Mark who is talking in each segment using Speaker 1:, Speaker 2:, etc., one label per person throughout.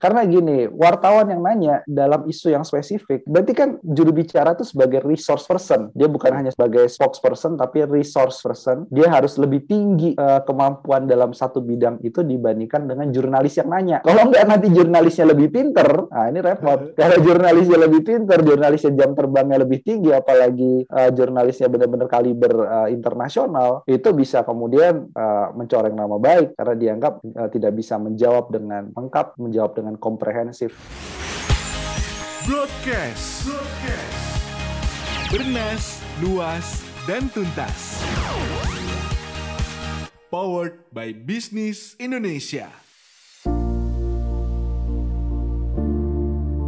Speaker 1: Karena gini, wartawan yang nanya dalam isu yang spesifik, berarti kan juru bicara itu sebagai resource person. Dia bukan hanya sebagai spokesperson, tapi resource person. Dia harus lebih tinggi uh, kemampuan dalam satu bidang itu dibandingkan dengan jurnalis yang nanya. Kalau nggak nanti jurnalisnya lebih pinter, nah ini repot. Kalau jurnalisnya lebih pinter, jurnalisnya jam terbangnya lebih tinggi, apalagi uh, jurnalisnya benar-benar kaliber uh, internasional, itu bisa kemudian uh, mencoreng nama baik karena dianggap uh, tidak bisa menjawab dengan lengkap, menjawab dengan dengan komprehensif.
Speaker 2: Broadcast. Broadcast. Bernas, luas, dan tuntas. Powered by Business Indonesia.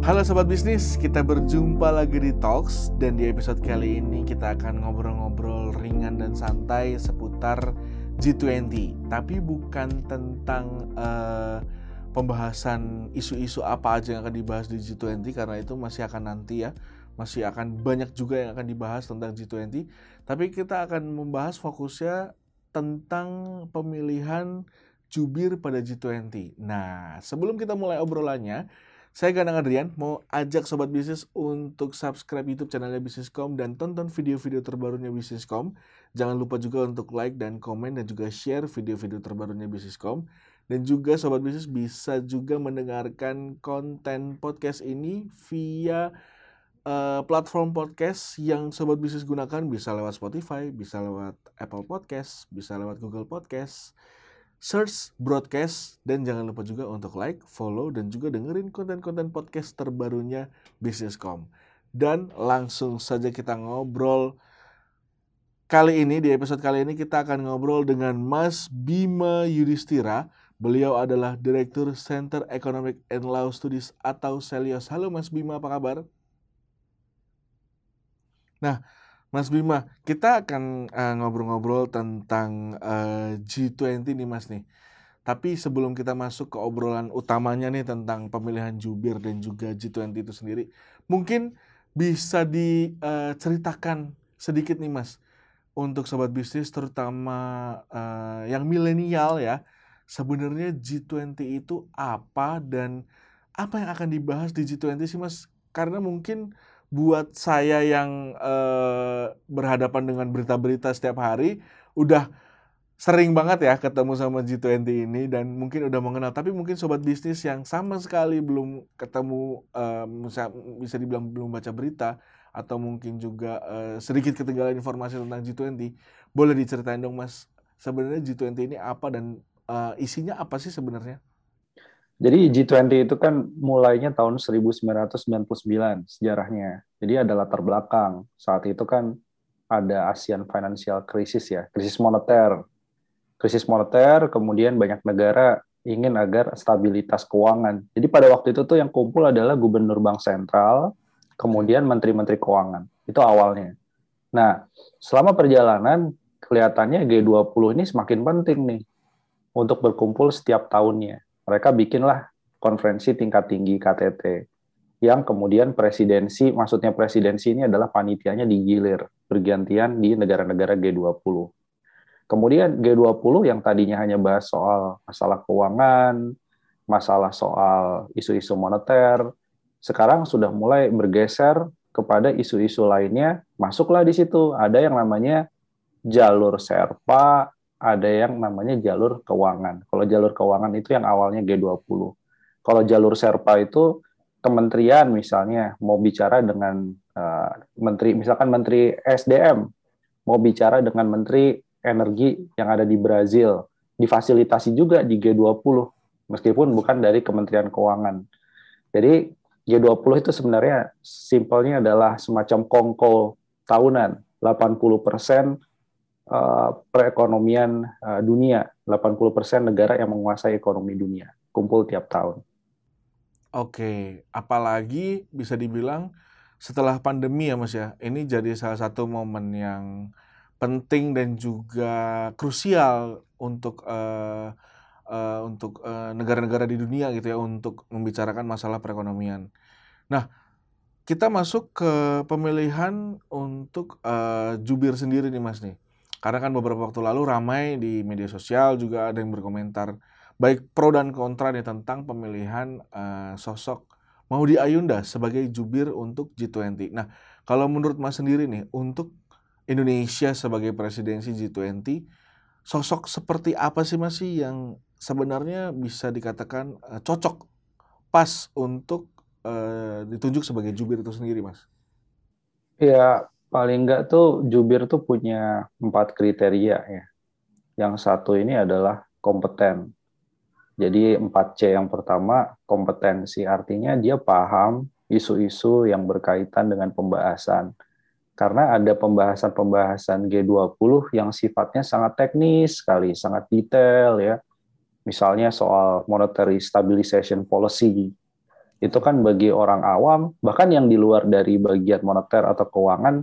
Speaker 2: Halo sobat bisnis, kita berjumpa lagi di Talks dan di episode kali ini kita akan ngobrol-ngobrol ringan dan santai seputar G20, tapi bukan tentang uh, pembahasan isu-isu apa aja yang akan dibahas di G20 karena itu masih akan nanti ya masih akan banyak juga yang akan dibahas tentang G20 tapi kita akan membahas fokusnya tentang pemilihan jubir pada G20 nah sebelum kita mulai obrolannya saya Ganang Adrian mau ajak sobat bisnis untuk subscribe YouTube channelnya Bisniscom dan tonton video-video terbarunya Bisniscom. Jangan lupa juga untuk like dan komen dan juga share video-video terbarunya Bisniscom. Dan juga sobat bisnis bisa juga mendengarkan konten podcast ini via uh, platform podcast yang sobat bisnis gunakan bisa lewat Spotify, bisa lewat Apple Podcast, bisa lewat Google Podcast. Search broadcast dan jangan lupa juga untuk like, follow dan juga dengerin konten-konten podcast terbarunya Bisniscom. Dan langsung saja kita ngobrol kali ini di episode kali ini kita akan ngobrol dengan Mas Bima Yudhistira Beliau adalah Direktur Center Economic and Law Studies atau Selios. Halo Mas Bima, apa kabar? Nah, Mas Bima, kita akan uh, ngobrol-ngobrol tentang uh, eh, G20 nih Mas nih. Tapi sebelum kita masuk ke obrolan utamanya nih tentang pemilihan jubir dan juga G20 itu sendiri, mungkin bisa diceritakan uh, sedikit nih Mas untuk sobat bisnis terutama uh, yang milenial ya sebenarnya G20 itu apa dan apa yang akan dibahas di G20 sih Mas? Karena mungkin buat saya yang eh, berhadapan dengan berita-berita setiap hari udah sering banget ya ketemu sama G20 ini dan mungkin udah mengenal tapi mungkin sobat bisnis yang sama sekali belum ketemu eh, bisa, dibilang belum baca berita atau mungkin juga eh, sedikit ketinggalan informasi tentang G20 boleh diceritain dong Mas sebenarnya G20 ini apa dan uh, isinya apa sih sebenarnya?
Speaker 1: Jadi G20 itu kan mulainya tahun 1999 sejarahnya. Jadi ada latar belakang. Saat itu kan ada ASEAN Financial Crisis ya, krisis moneter. Krisis moneter, kemudian banyak negara ingin agar stabilitas keuangan. Jadi pada waktu itu tuh yang kumpul adalah gubernur bank sentral, kemudian menteri-menteri keuangan. Itu awalnya. Nah, selama perjalanan kelihatannya G20 ini semakin penting nih untuk berkumpul setiap tahunnya. Mereka bikinlah konferensi tingkat tinggi KTT yang kemudian presidensi, maksudnya presidensi ini adalah panitianya digilir bergantian di negara-negara G20. Kemudian G20 yang tadinya hanya bahas soal masalah keuangan, masalah soal isu-isu moneter, sekarang sudah mulai bergeser kepada isu-isu lainnya, masuklah di situ. Ada yang namanya jalur Serpa, ada yang namanya jalur keuangan. Kalau jalur keuangan itu yang awalnya G20. Kalau jalur Serpa itu kementerian misalnya mau bicara dengan uh, menteri misalkan menteri SDM mau bicara dengan menteri energi yang ada di Brazil difasilitasi juga di G20 meskipun bukan dari Kementerian Keuangan. Jadi G20 itu sebenarnya simpelnya adalah semacam kongko tahunan 80 persen Eh, perekonomian uh, dunia. 80% negara yang menguasai ekonomi dunia. Kumpul tiap tahun.
Speaker 2: Oke, apalagi bisa dibilang setelah pandemi ya Mas ya. Ini jadi salah satu momen yang penting dan juga krusial untuk uh, uh, untuk negara-negara uh, di dunia gitu ya untuk membicarakan masalah perekonomian. Nah, kita masuk ke pemilihan untuk uh, jubir sendiri nih Mas nih. Karena kan beberapa waktu lalu ramai di media sosial juga ada yang berkomentar baik pro dan kontra nih tentang pemilihan uh, sosok Maudi Ayunda sebagai jubir untuk G20. Nah, kalau menurut Mas sendiri nih, untuk Indonesia sebagai presidensi G20, sosok seperti apa sih Mas sih yang sebenarnya bisa dikatakan uh, cocok pas untuk uh, ditunjuk sebagai jubir itu sendiri, Mas?
Speaker 1: Ya, paling enggak tuh jubir tuh punya empat kriteria ya. Yang satu ini adalah kompeten. Jadi 4C yang pertama kompetensi artinya dia paham isu-isu yang berkaitan dengan pembahasan. Karena ada pembahasan-pembahasan G20 yang sifatnya sangat teknis sekali, sangat detail ya. Misalnya soal monetary stabilization policy. Itu kan bagi orang awam, bahkan yang di luar dari bagian moneter atau keuangan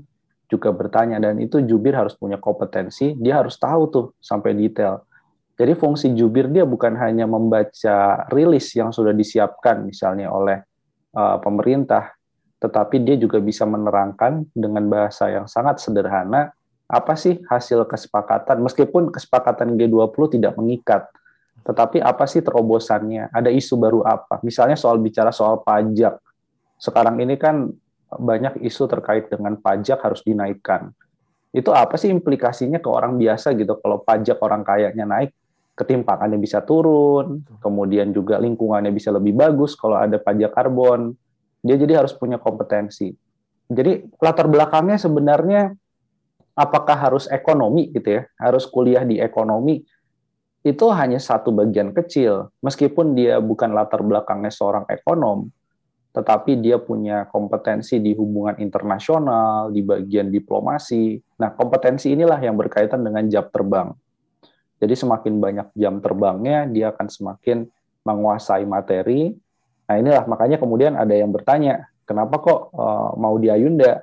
Speaker 1: juga bertanya dan itu jubir harus punya kompetensi, dia harus tahu tuh sampai detail jadi fungsi jubir dia bukan hanya membaca rilis yang sudah disiapkan misalnya oleh uh, pemerintah, tetapi dia juga bisa menerangkan dengan bahasa yang sangat sederhana apa sih hasil kesepakatan meskipun kesepakatan G20 tidak mengikat. Tetapi apa sih terobosannya? Ada isu baru apa? Misalnya soal bicara soal pajak. Sekarang ini kan banyak isu terkait dengan pajak harus dinaikkan. Itu apa sih implikasinya ke orang biasa gitu kalau pajak orang kayanya naik ketimpangannya bisa turun, kemudian juga lingkungannya bisa lebih bagus kalau ada pajak karbon. Dia jadi harus punya kompetensi. Jadi latar belakangnya sebenarnya apakah harus ekonomi gitu ya, harus kuliah di ekonomi itu hanya satu bagian kecil. Meskipun dia bukan latar belakangnya seorang ekonom, tetapi dia punya kompetensi di hubungan internasional, di bagian diplomasi. Nah, kompetensi inilah yang berkaitan dengan jam terbang. Jadi semakin banyak jam terbangnya, dia akan semakin menguasai materi. Nah inilah makanya kemudian ada yang bertanya, kenapa kok uh, mau di Ayunda?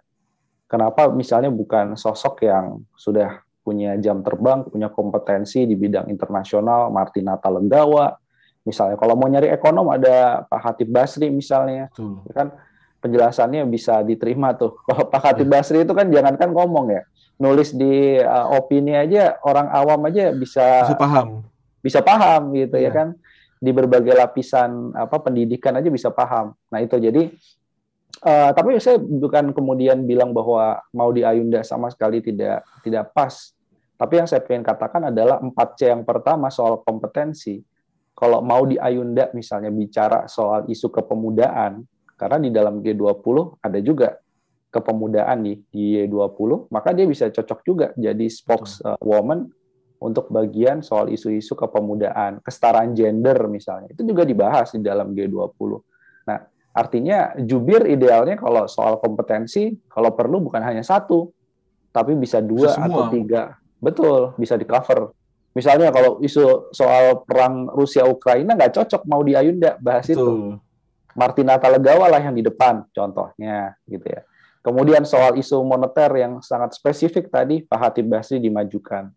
Speaker 1: Kenapa misalnya bukan sosok yang sudah punya jam terbang, punya kompetensi di bidang internasional, Martinata Legawa, misalnya kalau mau nyari ekonom ada Pak Hatip Basri misalnya, Tuh. kan penjelasannya bisa diterima tuh. Kalau Pak Hatip iya. Basri itu kan jangankan ngomong ya, nulis di uh, opini aja orang awam aja bisa
Speaker 2: bisa paham
Speaker 1: bisa paham gitu ya iya. kan di berbagai lapisan apa pendidikan aja bisa paham nah itu jadi uh, tapi saya bukan kemudian bilang bahwa mau di Ayunda sama sekali tidak tidak pas tapi yang saya ingin katakan adalah 4C yang pertama soal kompetensi kalau mau di Ayunda misalnya bicara soal isu kepemudaan karena di dalam G20 ada juga kepemudaan di di 20 maka dia bisa cocok juga jadi spokeswoman untuk bagian soal isu-isu kepemudaan, kesetaraan gender misalnya. Itu juga dibahas di dalam G20. Nah, artinya jubir idealnya kalau soal kompetensi, kalau perlu bukan hanya satu, tapi bisa dua bisa atau tiga. Betul, bisa di cover. Misalnya kalau isu soal perang Rusia Ukraina nggak cocok mau di Ayunda bahas Betul. itu. Martina Talegawa lah yang di depan contohnya gitu ya. Kemudian soal isu moneter yang sangat spesifik tadi, Pak Hatib Basri dimajukan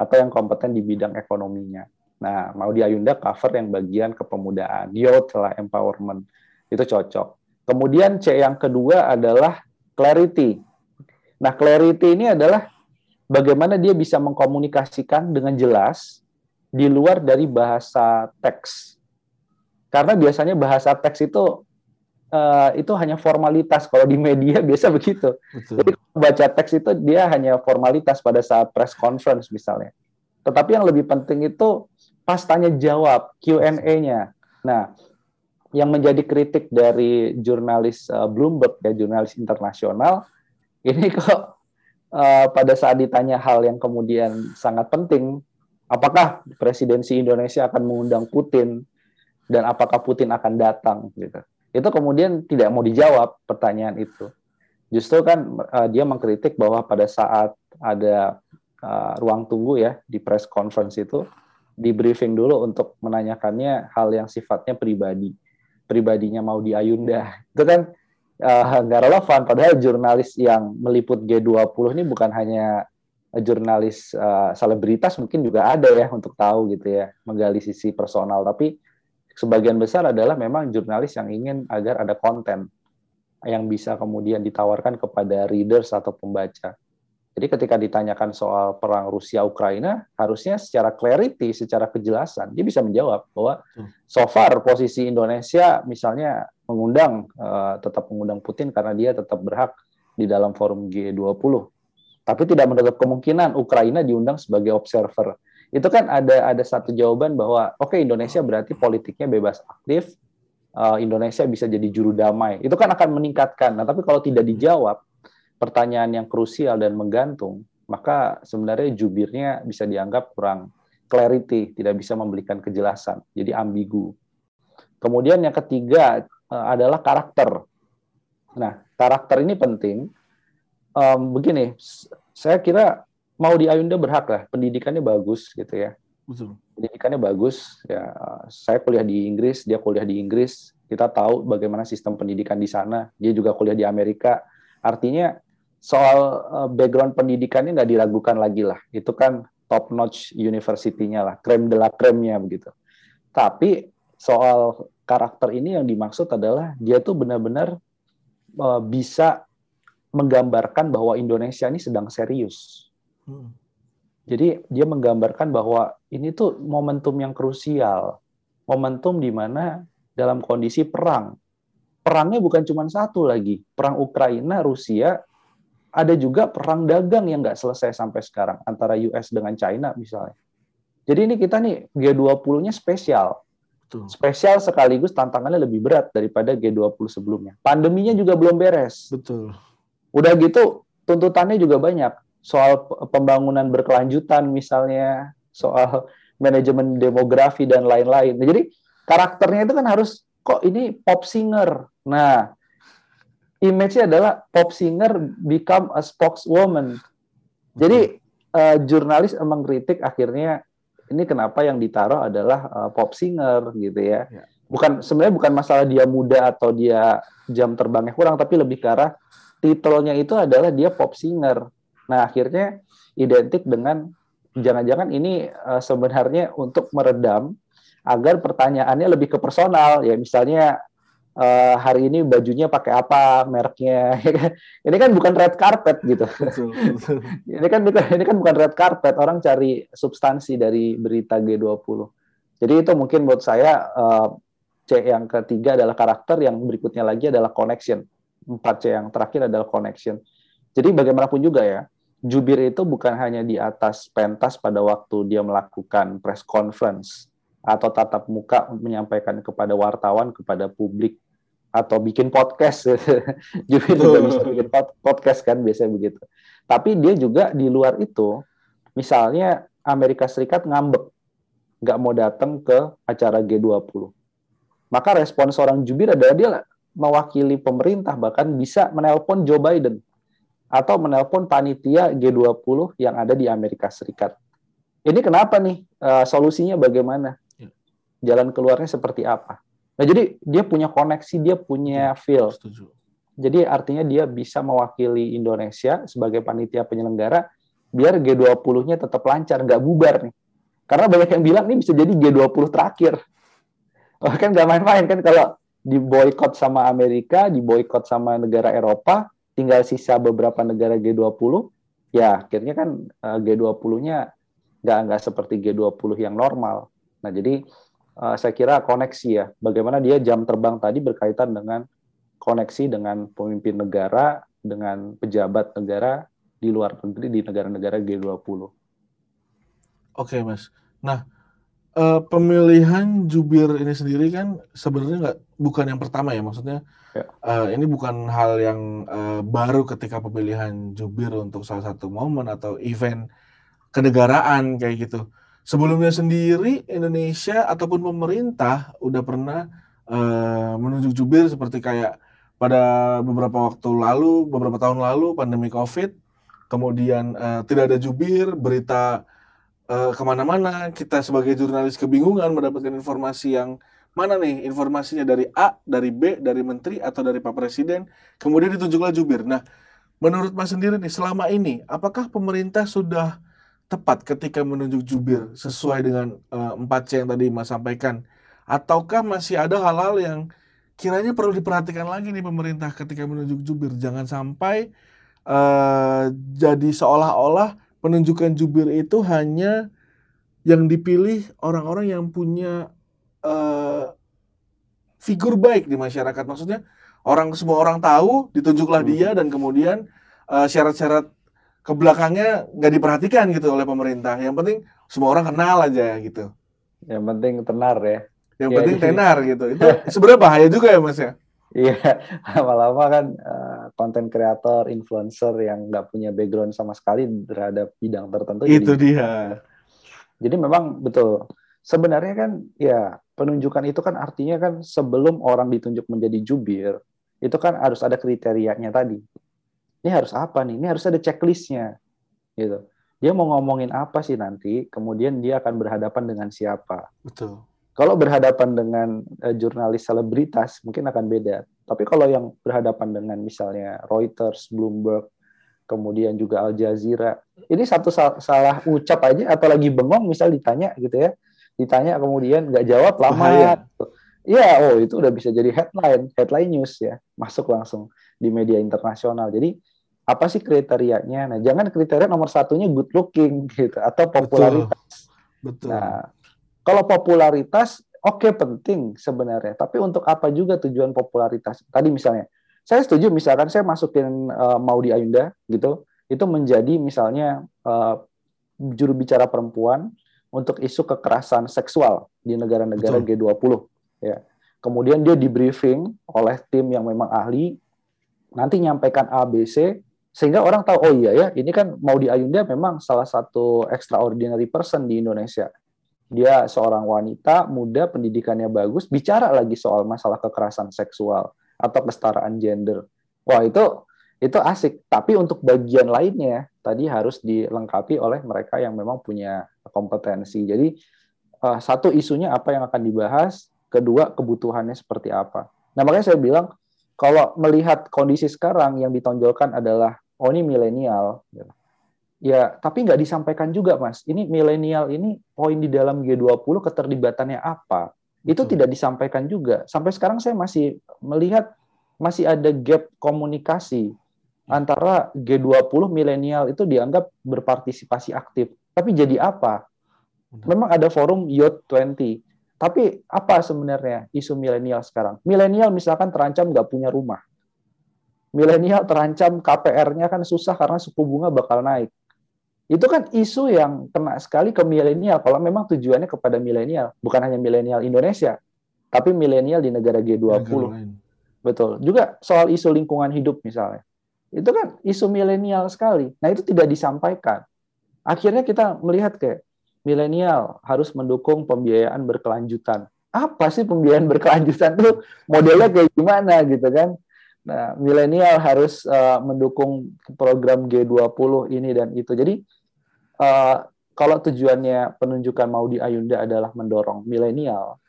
Speaker 1: atau yang kompeten di bidang ekonominya. Nah, mau di Ayunda cover yang bagian kepemudaan, youth lah, empowerment. Itu cocok. Kemudian C yang kedua adalah clarity. Nah, clarity ini adalah bagaimana dia bisa mengkomunikasikan dengan jelas di luar dari bahasa teks. Karena biasanya bahasa teks itu uh, itu hanya formalitas. Kalau di media biasa begitu. Betul. Jadi baca teks itu dia hanya formalitas pada saat press conference misalnya. Tetapi yang lebih penting itu pas tanya jawab Q&A-nya. Nah, yang menjadi kritik dari jurnalis uh, Bloomberg ya jurnalis internasional ini kok uh, pada saat ditanya hal yang kemudian sangat penting, apakah presidensi Indonesia akan mengundang Putin dan apakah Putin akan datang gitu itu kemudian tidak mau dijawab pertanyaan itu. Justru kan uh, dia mengkritik bahwa pada saat ada uh, ruang tunggu ya di press conference itu di briefing dulu untuk menanyakannya hal yang sifatnya pribadi. Pribadinya mau di Ayunda. Itu kan uh, nggak relevan padahal jurnalis yang meliput G20 ini bukan hanya jurnalis uh, selebritas mungkin juga ada ya untuk tahu gitu ya menggali sisi personal tapi sebagian besar adalah memang jurnalis yang ingin agar ada konten yang bisa kemudian ditawarkan kepada readers atau pembaca. Jadi ketika ditanyakan soal perang Rusia Ukraina, harusnya secara clarity, secara kejelasan dia bisa menjawab bahwa so far posisi Indonesia misalnya mengundang uh, tetap mengundang Putin karena dia tetap berhak di dalam forum G20. Tapi tidak menutup kemungkinan Ukraina diundang sebagai observer. Itu kan ada ada satu jawaban bahwa oke okay, Indonesia berarti politiknya bebas aktif, uh, Indonesia bisa jadi juru damai. Itu kan akan meningkatkan. Nah, tapi kalau tidak dijawab, pertanyaan yang krusial dan menggantung, maka sebenarnya jubirnya bisa dianggap kurang clarity, tidak bisa memberikan kejelasan, jadi ambigu. Kemudian yang ketiga uh, adalah karakter. Nah, karakter ini penting. Um, begini, saya kira mau di Ayunda berhak lah, pendidikannya bagus gitu ya. Betul. Pendidikannya bagus. Ya, saya kuliah di Inggris, dia kuliah di Inggris. Kita tahu bagaimana sistem pendidikan di sana. Dia juga kuliah di Amerika. Artinya soal uh, background pendidikannya nggak diragukan lagi lah. Itu kan top notch university-nya lah, krem de la kremnya begitu. Tapi soal karakter ini yang dimaksud adalah dia tuh benar-benar uh, bisa menggambarkan bahwa Indonesia ini sedang serius. Hmm. Jadi dia menggambarkan bahwa ini tuh momentum yang krusial, momentum di mana dalam kondisi perang. Perangnya bukan cuma satu lagi, perang Ukraina, Rusia, ada juga perang dagang yang nggak selesai sampai sekarang antara US dengan China misalnya. Jadi ini kita nih G20-nya spesial. Betul. Spesial sekaligus tantangannya lebih berat daripada G20 sebelumnya. Pandeminya juga belum beres. Betul. Udah gitu tuntutannya juga banyak. Soal pembangunan berkelanjutan misalnya, soal manajemen demografi dan lain-lain. Nah, jadi karakternya itu kan harus kok ini pop singer. Nah, image-nya adalah pop singer become a spokeswoman. Jadi uh, jurnalis emang kritik akhirnya ini kenapa yang ditaruh adalah uh, pop singer gitu ya. ya. Bukan sebenarnya bukan masalah dia muda atau dia jam terbangnya kurang tapi lebih ke arah titelnya itu adalah dia pop singer. Nah, akhirnya identik dengan jangan-jangan ini uh, sebenarnya untuk meredam agar pertanyaannya lebih ke personal ya misalnya uh, hari ini bajunya pakai apa, mereknya. Ini kan bukan red carpet gitu. ini kan ini kan bukan red carpet. Orang cari substansi dari berita G20. Jadi itu mungkin buat saya uh, C yang ketiga adalah karakter, yang berikutnya lagi adalah connection. Empat C yang terakhir adalah connection. Jadi bagaimanapun juga ya, jubir itu bukan hanya di atas pentas pada waktu dia melakukan press conference atau tatap muka menyampaikan kepada wartawan, kepada publik atau bikin podcast. Jubir juga bisa bikin podcast kan biasanya begitu. Tapi dia juga di luar itu, misalnya Amerika Serikat ngambek, nggak mau datang ke acara G20. Maka respon seorang jubir adalah dia mewakili pemerintah, bahkan bisa menelpon Joe Biden atau menelpon panitia G20 yang ada di Amerika Serikat. Ini kenapa nih? Uh, solusinya bagaimana? Jalan keluarnya seperti apa? Nah, jadi dia punya koneksi, dia punya feel. Setuju. Jadi artinya dia bisa mewakili Indonesia sebagai panitia penyelenggara biar G20-nya tetap lancar, nggak bubar nih. Karena banyak yang bilang ini bisa jadi G20 terakhir. Oh, kan nggak main-main kan kalau diboykot sama Amerika, diboykot sama negara Eropa, tinggal sisa beberapa negara G20, ya akhirnya kan eh, G20-nya nggak nggak seperti G20 yang normal. Nah jadi uh, saya kira koneksi ya. Bagaimana dia jam terbang tadi berkaitan dengan koneksi dengan pemimpin negara, dengan pejabat negara di luar negeri di negara-negara G20.
Speaker 2: Oke, Mas. Nah, uh, pemilihan jubir ini sendiri kan sebenarnya nggak bukan yang pertama ya, maksudnya ya. Uh, ini bukan hal yang uh, baru ketika pemilihan jubir untuk salah satu momen atau event kenegaraan kayak gitu. Sebelumnya sendiri Indonesia ataupun pemerintah udah pernah uh, menunjuk jubir seperti kayak pada beberapa waktu lalu, beberapa tahun lalu pandemi COVID, kemudian uh, tidak ada jubir, berita uh, ke mana-mana, kita sebagai jurnalis kebingungan mendapatkan informasi yang mana nih? Informasinya dari A, dari B, dari menteri atau dari Pak Presiden, kemudian ditunjuklah jubir. Nah, menurut Mas sendiri nih selama ini apakah pemerintah sudah tepat ketika menunjuk jubir sesuai dengan uh, 4C yang tadi Mas sampaikan? Ataukah masih ada hal-hal yang kiranya perlu diperhatikan lagi nih pemerintah ketika menunjuk jubir? Jangan sampai uh, jadi seolah-olah penunjukan jubir itu hanya yang dipilih orang-orang yang punya uh, figur baik di masyarakat. Maksudnya orang semua orang tahu, ditunjuklah hmm. dia dan kemudian uh, syarat-syarat ke belakangnya nggak diperhatikan gitu oleh pemerintah. Yang penting semua orang kenal aja gitu.
Speaker 1: Yang penting tenar ya.
Speaker 2: Yang ya, penting tenar gitu. Itu sebenarnya bahaya juga ya mas ya.
Speaker 1: Iya, lama-lama kan konten uh, kreator, influencer yang nggak punya background sama sekali terhadap bidang tertentu.
Speaker 2: Itu jadi, dia.
Speaker 1: Jadi memang betul. Sebenarnya kan ya penunjukan itu kan artinya kan sebelum orang ditunjuk menjadi jubir, itu kan harus ada kriterianya tadi. Ini harus apa nih? Ini harus ada checklistnya, gitu. Dia mau ngomongin apa sih nanti? Kemudian dia akan berhadapan dengan siapa?
Speaker 2: Betul.
Speaker 1: Kalau berhadapan dengan uh, jurnalis selebritas mungkin akan beda. Tapi kalau yang berhadapan dengan misalnya Reuters, Bloomberg, kemudian juga Al Jazeera, ini satu salah ucap aja atau lagi bengong misal ditanya gitu ya, ditanya kemudian nggak jawab lama ya. Iya, oh itu udah bisa jadi headline, headline news ya, masuk langsung di media internasional. Jadi apa sih kriterianya? Nah, jangan kriteria nomor satunya good looking gitu atau popularitas.
Speaker 2: Betul. Betul.
Speaker 1: Nah, kalau popularitas oke okay, penting sebenarnya, tapi untuk apa juga tujuan popularitas? Tadi misalnya, saya setuju misalkan saya masukin uh, Maudi Ayunda gitu, itu menjadi misalnya uh, juru bicara perempuan untuk isu kekerasan seksual di negara-negara G20 ya. Kemudian dia di briefing oleh tim yang memang ahli, nanti nyampaikan ABC sehingga orang tahu oh iya ya, ini kan Maudi Ayunda memang salah satu extraordinary person di Indonesia. Dia seorang wanita muda pendidikannya bagus bicara lagi soal masalah kekerasan seksual atau kesetaraan gender. Wah itu itu asik. Tapi untuk bagian lainnya tadi harus dilengkapi oleh mereka yang memang punya kompetensi. Jadi uh, satu isunya apa yang akan dibahas kedua kebutuhannya seperti apa. Nah makanya saya bilang kalau melihat kondisi sekarang yang ditonjolkan adalah oh ini milenial. Ya, tapi nggak disampaikan juga, Mas. Ini milenial ini poin di dalam G20 keterlibatannya apa? Itu tidak disampaikan juga. Sampai sekarang saya masih melihat masih ada gap komunikasi antara G20 milenial itu dianggap berpartisipasi aktif. Tapi jadi apa? Memang ada forum Youth 20. Tapi apa sebenarnya isu milenial sekarang? Milenial misalkan terancam nggak punya rumah. Milenial terancam KPR-nya kan susah karena suku bunga bakal naik itu kan isu yang kena sekali ke milenial kalau memang tujuannya kepada milenial, bukan hanya milenial Indonesia, tapi milenial di negara G20. Negara Betul. Juga soal isu lingkungan hidup misalnya. Itu kan isu milenial sekali. Nah, itu tidak disampaikan. Akhirnya kita melihat kayak milenial harus mendukung pembiayaan berkelanjutan. Apa sih pembiayaan berkelanjutan itu modelnya kayak gimana gitu kan? Nah, milenial harus uh, mendukung program G20 ini dan itu. Jadi uh, kalau tujuannya penunjukan Maudi Ayunda adalah mendorong milenial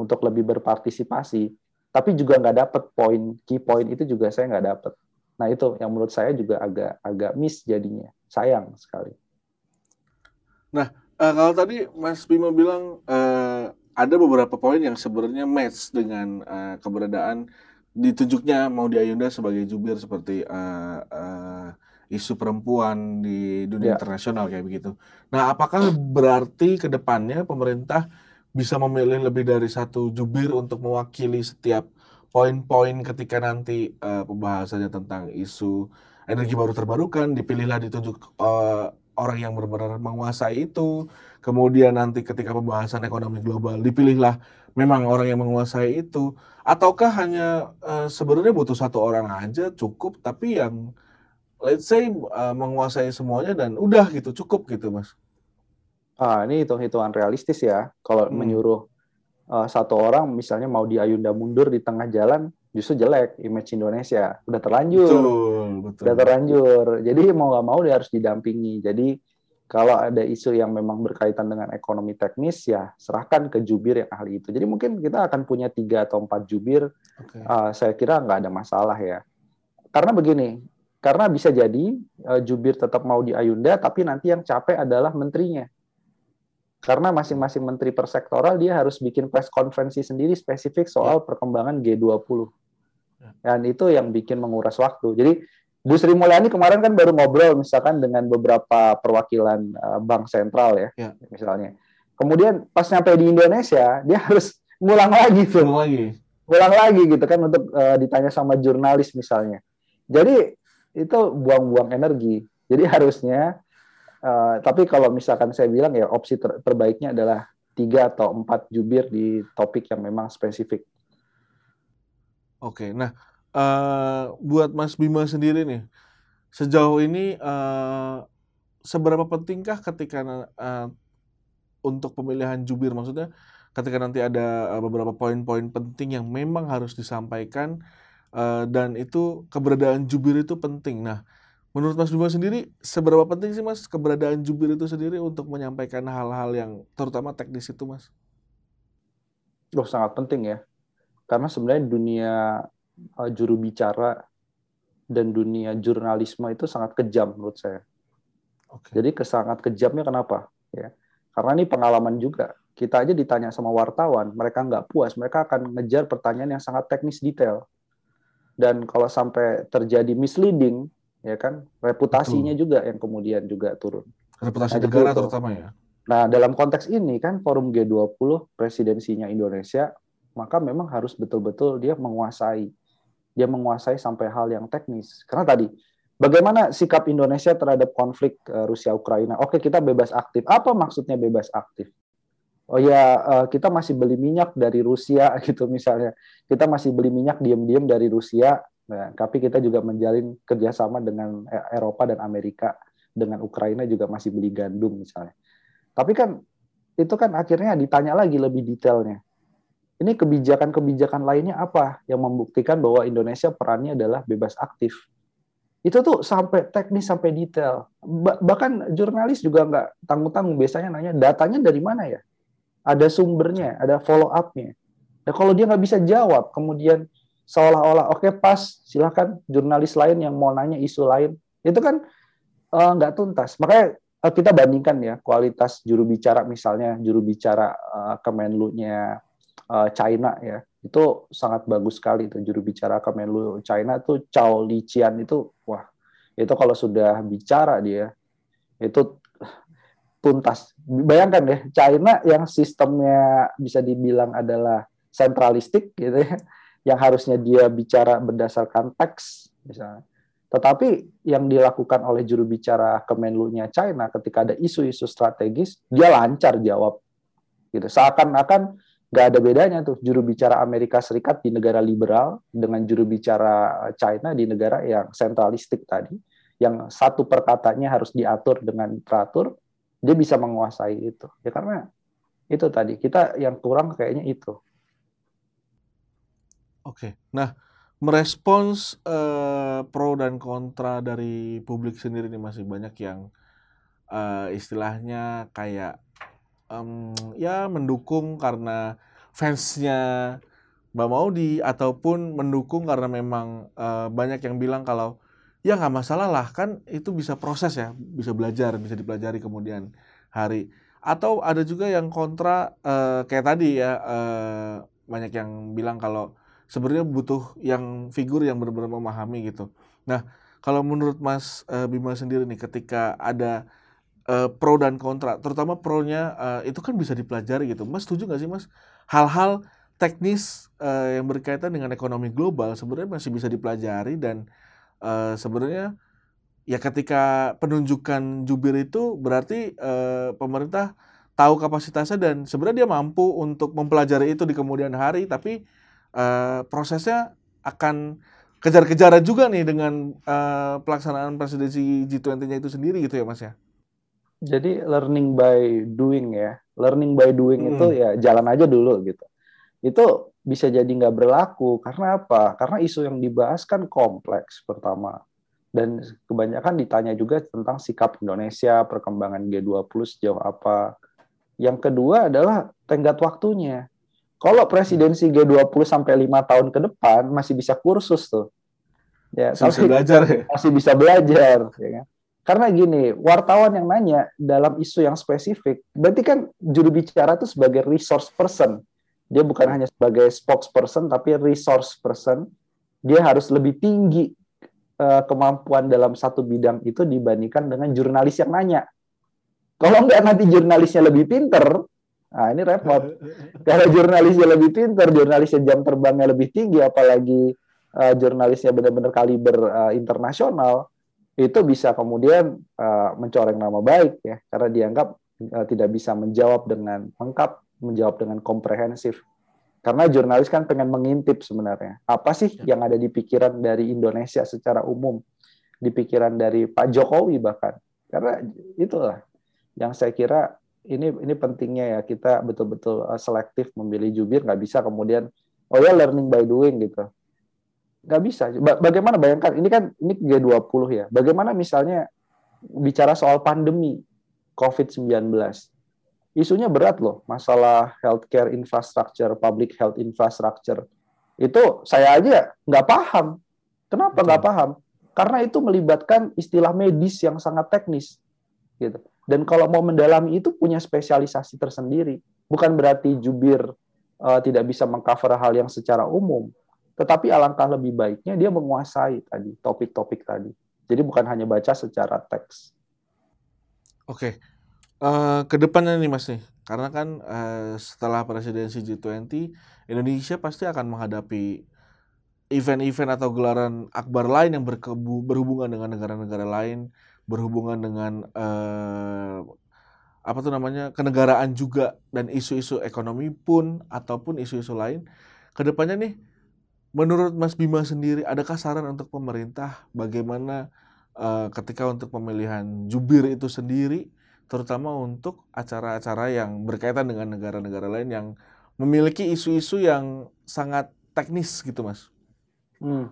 Speaker 1: untuk lebih berpartisipasi, tapi juga nggak dapat poin key point itu juga saya nggak dapat. Nah itu yang menurut saya juga agak agak miss jadinya, sayang sekali.
Speaker 2: Nah uh, kalau tadi Mas Bima bilang uh, ada beberapa poin yang sebenarnya match dengan uh, keberadaan ditunjuknya Maudi Ayunda sebagai jubir seperti uh, uh, isu perempuan di dunia ya. internasional kayak begitu. Nah, apakah berarti ke depannya pemerintah bisa memilih lebih dari satu jubir untuk mewakili setiap poin-poin ketika nanti uh, pembahasannya tentang isu energi baru terbarukan, dipilihlah ditunjuk uh, orang yang benar-benar menguasai itu. Kemudian nanti ketika pembahasan ekonomi global, dipilihlah memang orang yang menguasai itu. Ataukah hanya uh, sebenarnya butuh satu orang aja cukup, tapi yang let's say uh, menguasai semuanya dan udah gitu cukup gitu mas
Speaker 1: ah ini hitung-hitungan realistis ya kalau hmm. menyuruh uh, satu orang misalnya mau di Ayunda mundur di tengah jalan justru jelek image Indonesia udah terlanjur betul, betul. udah terlanjur jadi mau nggak mau dia harus didampingi jadi kalau ada isu yang memang berkaitan dengan ekonomi teknis ya serahkan ke jubir yang ahli itu jadi mungkin kita akan punya tiga atau empat jubir okay. uh, saya kira nggak ada masalah ya karena begini karena bisa jadi uh, jubir tetap mau di Ayunda, tapi nanti yang capek adalah menterinya. Karena masing-masing menteri persektoral dia harus bikin press konferensi sendiri spesifik soal perkembangan G20. Dan itu yang bikin menguras waktu. Jadi Bu Sri Mulyani kemarin kan baru ngobrol misalkan dengan beberapa perwakilan uh, bank sentral ya, ya, misalnya. Kemudian pas nyampe di Indonesia, dia harus ngulang lagi tuh. Ngulang lagi. Ngulang lagi gitu kan untuk uh, ditanya sama jurnalis misalnya. Jadi itu buang-buang energi. Jadi harusnya, uh, tapi kalau misalkan saya bilang ya opsi ter terbaiknya adalah tiga atau empat jubir di topik yang memang spesifik.
Speaker 2: Oke, nah uh, buat Mas Bima sendiri nih, sejauh ini uh, seberapa pentingkah ketika uh, untuk pemilihan jubir maksudnya ketika nanti ada beberapa poin-poin penting yang memang harus disampaikan uh, dan itu keberadaan jubir itu penting. Nah, menurut Mas Bima sendiri seberapa penting sih Mas keberadaan jubir itu sendiri untuk menyampaikan hal-hal yang terutama teknis itu Mas?
Speaker 1: Loh sangat penting ya. Karena sebenarnya dunia uh, juru bicara dan dunia jurnalisme itu sangat kejam menurut saya. Okay. Jadi kesangat kejamnya kenapa? Ya, karena ini pengalaman juga. Kita aja ditanya sama wartawan, mereka nggak puas, mereka akan ngejar pertanyaan yang sangat teknis detail. Dan kalau sampai terjadi misleading, ya kan, reputasinya Betul. juga yang kemudian juga turun.
Speaker 2: Reputasi nah, negara terutama ya.
Speaker 1: Nah, dalam konteks ini kan forum G20 presidensinya Indonesia, maka memang harus betul-betul dia menguasai dia menguasai sampai hal yang teknis. Karena tadi, bagaimana sikap Indonesia terhadap konflik uh, Rusia Ukraina? Oke, kita bebas aktif. Apa maksudnya bebas aktif? Oh ya, uh, kita masih beli minyak dari Rusia gitu misalnya. Kita masih beli minyak diam-diam dari Rusia, nah, tapi kita juga menjalin kerjasama dengan e, Eropa dan Amerika. Dengan Ukraina juga masih beli gandum misalnya. Tapi kan itu kan akhirnya ditanya lagi lebih detailnya ini kebijakan-kebijakan lainnya apa yang membuktikan bahwa Indonesia perannya adalah bebas aktif. Itu tuh sampai teknis sampai detail. bahkan jurnalis juga nggak tanggung-tanggung biasanya nanya datanya dari mana ya? Ada sumbernya, ada follow up-nya. Ya kalau dia nggak bisa jawab, kemudian seolah-olah oke okay, pas, silahkan jurnalis lain yang mau nanya isu lain, itu kan uh, nggak tuntas. Makanya uh, kita bandingkan ya kualitas juru bicara misalnya juru bicara uh, Kemenlu-nya uh, China ya. Itu sangat bagus sekali itu juru bicara Kemenlu China tuh Chao Liqian itu wah itu kalau sudah bicara dia itu tuntas. Bayangkan deh China yang sistemnya bisa dibilang adalah sentralistik gitu ya yang harusnya dia bicara berdasarkan teks misalnya. Tetapi yang dilakukan oleh juru bicara Kemenlu-nya China ketika ada isu-isu strategis dia lancar jawab gitu. Seakan-akan nggak ada bedanya tuh juru bicara Amerika Serikat di negara liberal dengan juru bicara China di negara yang sentralistik tadi, yang satu perkataannya harus diatur dengan teratur, dia bisa menguasai itu. Ya karena itu tadi kita yang kurang kayaknya itu.
Speaker 2: Oke, nah merespons uh, pro dan kontra dari publik sendiri ini masih banyak yang uh, istilahnya kayak um, ya mendukung karena fansnya Mbak Maudi ataupun mendukung karena memang uh, banyak yang bilang kalau ya nggak masalah lah kan itu bisa proses ya bisa belajar bisa dipelajari kemudian hari atau ada juga yang kontra uh, kayak tadi ya uh, banyak yang bilang kalau sebenarnya butuh yang figur yang benar-benar memahami gitu. Nah kalau menurut Mas Bima sendiri nih ketika ada uh, pro dan kontra, terutama pro-nya uh, itu kan bisa dipelajari gitu. Mas setuju nggak sih Mas? Hal-hal teknis uh, yang berkaitan dengan ekonomi global sebenarnya masih bisa dipelajari dan uh, sebenarnya ya ketika penunjukan jubir itu berarti uh, pemerintah tahu kapasitasnya dan sebenarnya dia mampu untuk mempelajari itu di kemudian hari tapi uh, prosesnya akan kejar-kejaran juga nih dengan uh, pelaksanaan presidensi G20-nya itu sendiri gitu ya Mas ya.
Speaker 1: Jadi learning by doing ya. Learning by doing hmm. itu ya jalan aja dulu gitu. Itu bisa jadi nggak berlaku karena apa? Karena isu yang dibahas kan kompleks pertama. Dan kebanyakan ditanya juga tentang sikap Indonesia, perkembangan G20 sejauh apa. Yang kedua adalah tenggat waktunya. Kalau presidensi G20 sampai lima tahun ke depan masih bisa kursus tuh.
Speaker 2: Ya, masih bisa belajar ya.
Speaker 1: Masih bisa belajar, ya kan? Karena gini, wartawan yang nanya dalam isu yang spesifik, berarti kan juru bicara itu sebagai resource person. Dia bukan hanya sebagai spokesperson, tapi resource person. Dia harus lebih tinggi uh, kemampuan dalam satu bidang itu dibandingkan dengan jurnalis yang nanya. Kalau nggak nanti jurnalisnya lebih pinter, nah ini repot. Kalau jurnalisnya lebih pinter, jurnalisnya jam terbangnya lebih tinggi, apalagi uh, jurnalisnya benar-benar kaliber uh, internasional, itu bisa kemudian uh, mencoreng nama baik ya, karena dianggap uh, tidak bisa menjawab dengan lengkap, menjawab dengan komprehensif. Karena jurnalis kan pengen mengintip sebenarnya. Apa sih ya. yang ada di pikiran dari Indonesia secara umum? Di pikiran dari Pak Jokowi bahkan. Karena itulah yang saya kira ini ini pentingnya ya kita betul-betul uh, selektif memilih jubir nggak bisa kemudian oh ya learning by doing gitu nggak bisa bagaimana bayangkan ini kan ini G20 ya bagaimana misalnya bicara soal pandemi COVID-19 isunya berat loh, masalah healthcare infrastructure, public health infrastructure. Itu saya aja nggak paham. Kenapa nggak paham? Karena itu melibatkan istilah medis yang sangat teknis. Gitu. Dan kalau mau mendalami itu punya spesialisasi tersendiri. Bukan berarti jubir uh, tidak bisa mengcover hal yang secara umum. Tetapi alangkah lebih baiknya dia menguasai tadi topik-topik tadi. Jadi bukan hanya baca secara teks.
Speaker 2: Oke, uh, ke depannya nih Mas nih, karena kan uh, setelah presidensi G20, Indonesia pasti akan menghadapi event-event atau gelaran akbar lain yang berhubungan dengan negara-negara lain, berhubungan dengan uh, apa tuh namanya kenegaraan juga dan isu-isu ekonomi pun ataupun isu-isu lain. Ke depannya nih, menurut Mas Bima sendiri, adakah saran untuk pemerintah bagaimana uh, ketika untuk pemilihan jubir itu sendiri? terutama untuk acara-acara yang berkaitan dengan negara-negara lain yang memiliki isu-isu yang sangat teknis gitu, Mas.
Speaker 1: Hmm.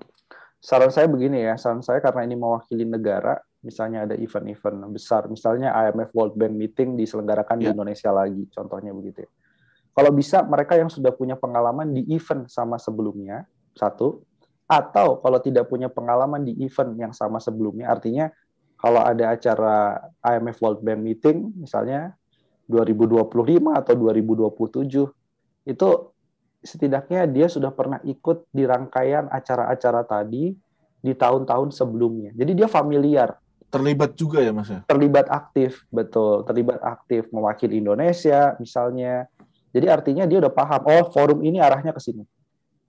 Speaker 1: Saran saya begini ya, saran saya karena ini mewakili negara, misalnya ada event-event besar, misalnya IMF World Bank meeting diselenggarakan ya. di Indonesia lagi, contohnya begitu. Ya. Kalau bisa mereka yang sudah punya pengalaman di event sama sebelumnya, satu, atau kalau tidak punya pengalaman di event yang sama sebelumnya, artinya kalau ada acara IMF World Bank meeting misalnya 2025 atau 2027 itu setidaknya dia sudah pernah ikut di rangkaian acara-acara tadi di tahun-tahun sebelumnya. Jadi dia familiar.
Speaker 2: Terlibat juga ya Mas ya?
Speaker 1: Terlibat aktif, betul. Terlibat aktif mewakili Indonesia misalnya. Jadi artinya dia udah paham, oh forum ini arahnya ke sini.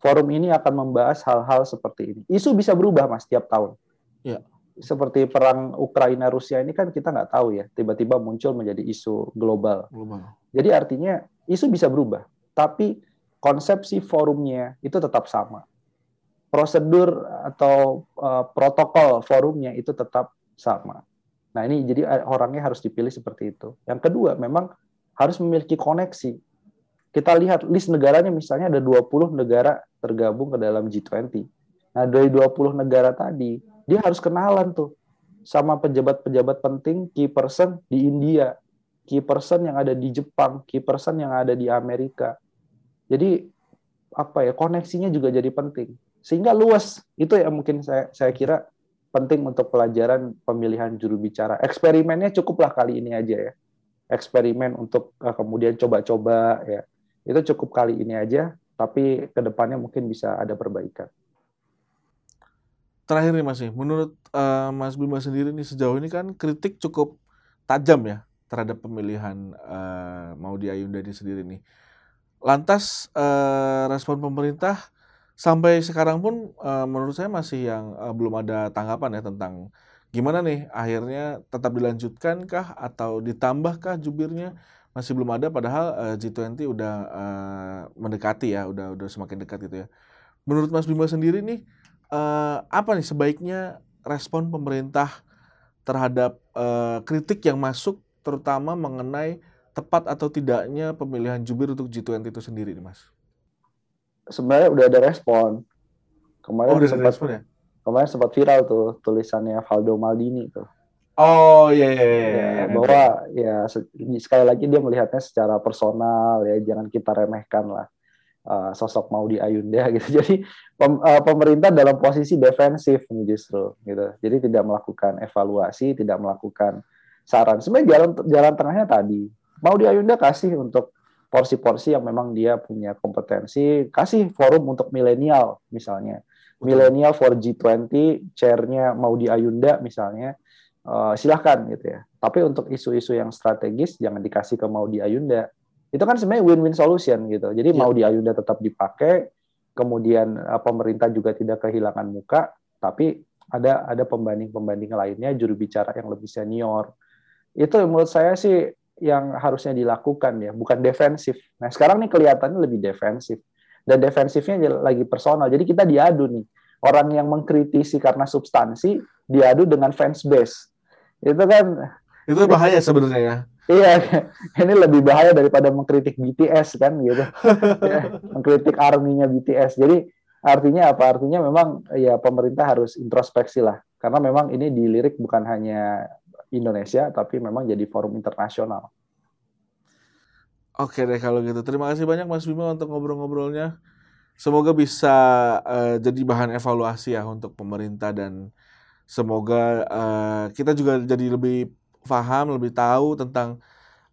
Speaker 1: Forum ini akan membahas hal-hal seperti ini. Isu bisa berubah Mas tiap tahun.
Speaker 2: Ya
Speaker 1: seperti perang Ukraina Rusia ini kan kita nggak tahu ya tiba-tiba muncul menjadi isu global. global. Jadi artinya isu bisa berubah, tapi konsepsi forumnya itu tetap sama. Prosedur atau uh, protokol forumnya itu tetap sama. Nah ini jadi eh, orangnya harus dipilih seperti itu. Yang kedua memang harus memiliki koneksi. Kita lihat list negaranya misalnya ada 20 negara tergabung ke dalam G20. Nah dari 20 negara tadi dia harus kenalan tuh sama pejabat-pejabat penting key person di India, key person yang ada di Jepang, key person yang ada di Amerika. Jadi apa ya koneksinya juga jadi penting sehingga luas itu yang mungkin saya saya kira penting untuk pelajaran pemilihan juru bicara eksperimennya cukuplah kali ini aja ya eksperimen untuk uh, kemudian coba-coba ya itu cukup kali ini aja tapi ke depannya mungkin bisa ada perbaikan.
Speaker 2: Terakhir nih Mas menurut uh, Mas Bima sendiri nih sejauh ini kan kritik cukup tajam ya terhadap pemilihan uh, Maudi Ayunda ini sendiri nih. Lantas uh, respon pemerintah sampai sekarang pun uh, menurut saya masih yang uh, belum ada tanggapan ya tentang gimana nih akhirnya tetap dilanjutkan kah atau ditambahkah jubirnya masih belum ada padahal uh, G20 udah uh, mendekati ya udah udah semakin dekat gitu ya. Menurut Mas Bima sendiri nih uh, apa nih sebaiknya respon pemerintah terhadap uh, kritik yang masuk terutama mengenai tepat atau tidaknya pemilihan jubir untuk G20 itu sendiri nih Mas?
Speaker 1: Sebenarnya udah ada respon. Kemarin oh, udah sempat, respon ya? Kemarin sempat viral tuh tulisannya Valdo Maldini tuh.
Speaker 2: Oh iya, iya, iya,
Speaker 1: iya. Ya, bahwa ya sekali lagi dia melihatnya secara personal ya jangan kita remehkan lah uh, sosok Maudi Ayunda gitu. Jadi pem, uh, pemerintah dalam posisi defensif justru gitu. Jadi tidak melakukan evaluasi, tidak melakukan saran. Sebenarnya jalan jalan tengahnya tadi Maudi Ayunda kasih untuk porsi-porsi yang memang dia punya kompetensi, kasih forum untuk milenial misalnya. Milenial for G20, chairnya mau di Ayunda misalnya, uh, silahkan gitu ya. Tapi untuk isu-isu yang strategis jangan dikasih ke mau di Ayunda. Itu kan sebenarnya win-win solution gitu. Jadi yeah. mau di Ayunda tetap dipakai, kemudian uh, pemerintah juga tidak kehilangan muka, tapi ada ada pembanding-pembanding lainnya juru bicara yang lebih senior. Itu menurut saya sih yang harusnya dilakukan ya, bukan defensif. Nah, sekarang nih kelihatannya lebih defensif. Dan defensifnya lagi personal. Jadi kita diadu nih. Orang yang mengkritisi karena substansi diadu dengan fans base. Itu kan
Speaker 2: itu bahaya sebenarnya ya.
Speaker 1: Iya, ini lebih bahaya daripada mengkritik BTS kan gitu. ya, mengkritik arminya BTS. Jadi artinya apa? Artinya memang ya pemerintah harus introspeksi lah. Karena memang ini dilirik bukan hanya Indonesia, tapi memang jadi forum internasional.
Speaker 2: Oke deh kalau gitu. Terima kasih banyak Mas Bima untuk ngobrol-ngobrolnya. Semoga bisa uh, jadi bahan evaluasi ya untuk pemerintah dan semoga uh, kita juga jadi lebih paham, lebih tahu tentang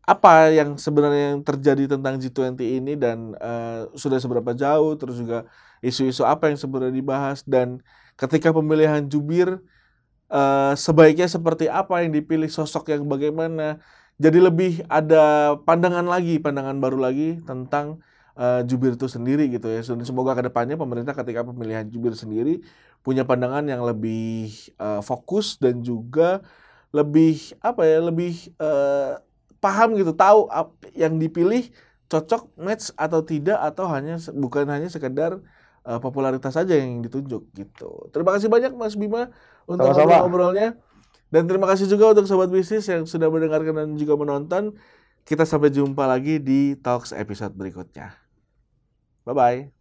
Speaker 2: apa yang sebenarnya yang terjadi tentang G20 ini dan uh, sudah seberapa jauh, terus juga isu-isu apa yang sebenarnya dibahas dan ketika pemilihan jubir uh, sebaiknya seperti apa yang dipilih sosok yang bagaimana. Jadi lebih ada pandangan lagi, pandangan baru lagi tentang uh, jubir itu sendiri gitu ya. Semoga ke depannya pemerintah ketika pemilihan jubir sendiri punya pandangan yang lebih uh, fokus dan juga lebih apa ya, lebih uh, paham gitu, tahu yang dipilih cocok match atau tidak atau hanya bukan hanya sekedar uh, popularitas saja yang ditunjuk gitu. Terima kasih banyak Mas Bima untuk ngobrol-ngobrolnya. Dan terima kasih juga untuk sobat bisnis yang sudah mendengarkan dan juga menonton. Kita sampai jumpa lagi di Talks episode berikutnya. Bye bye.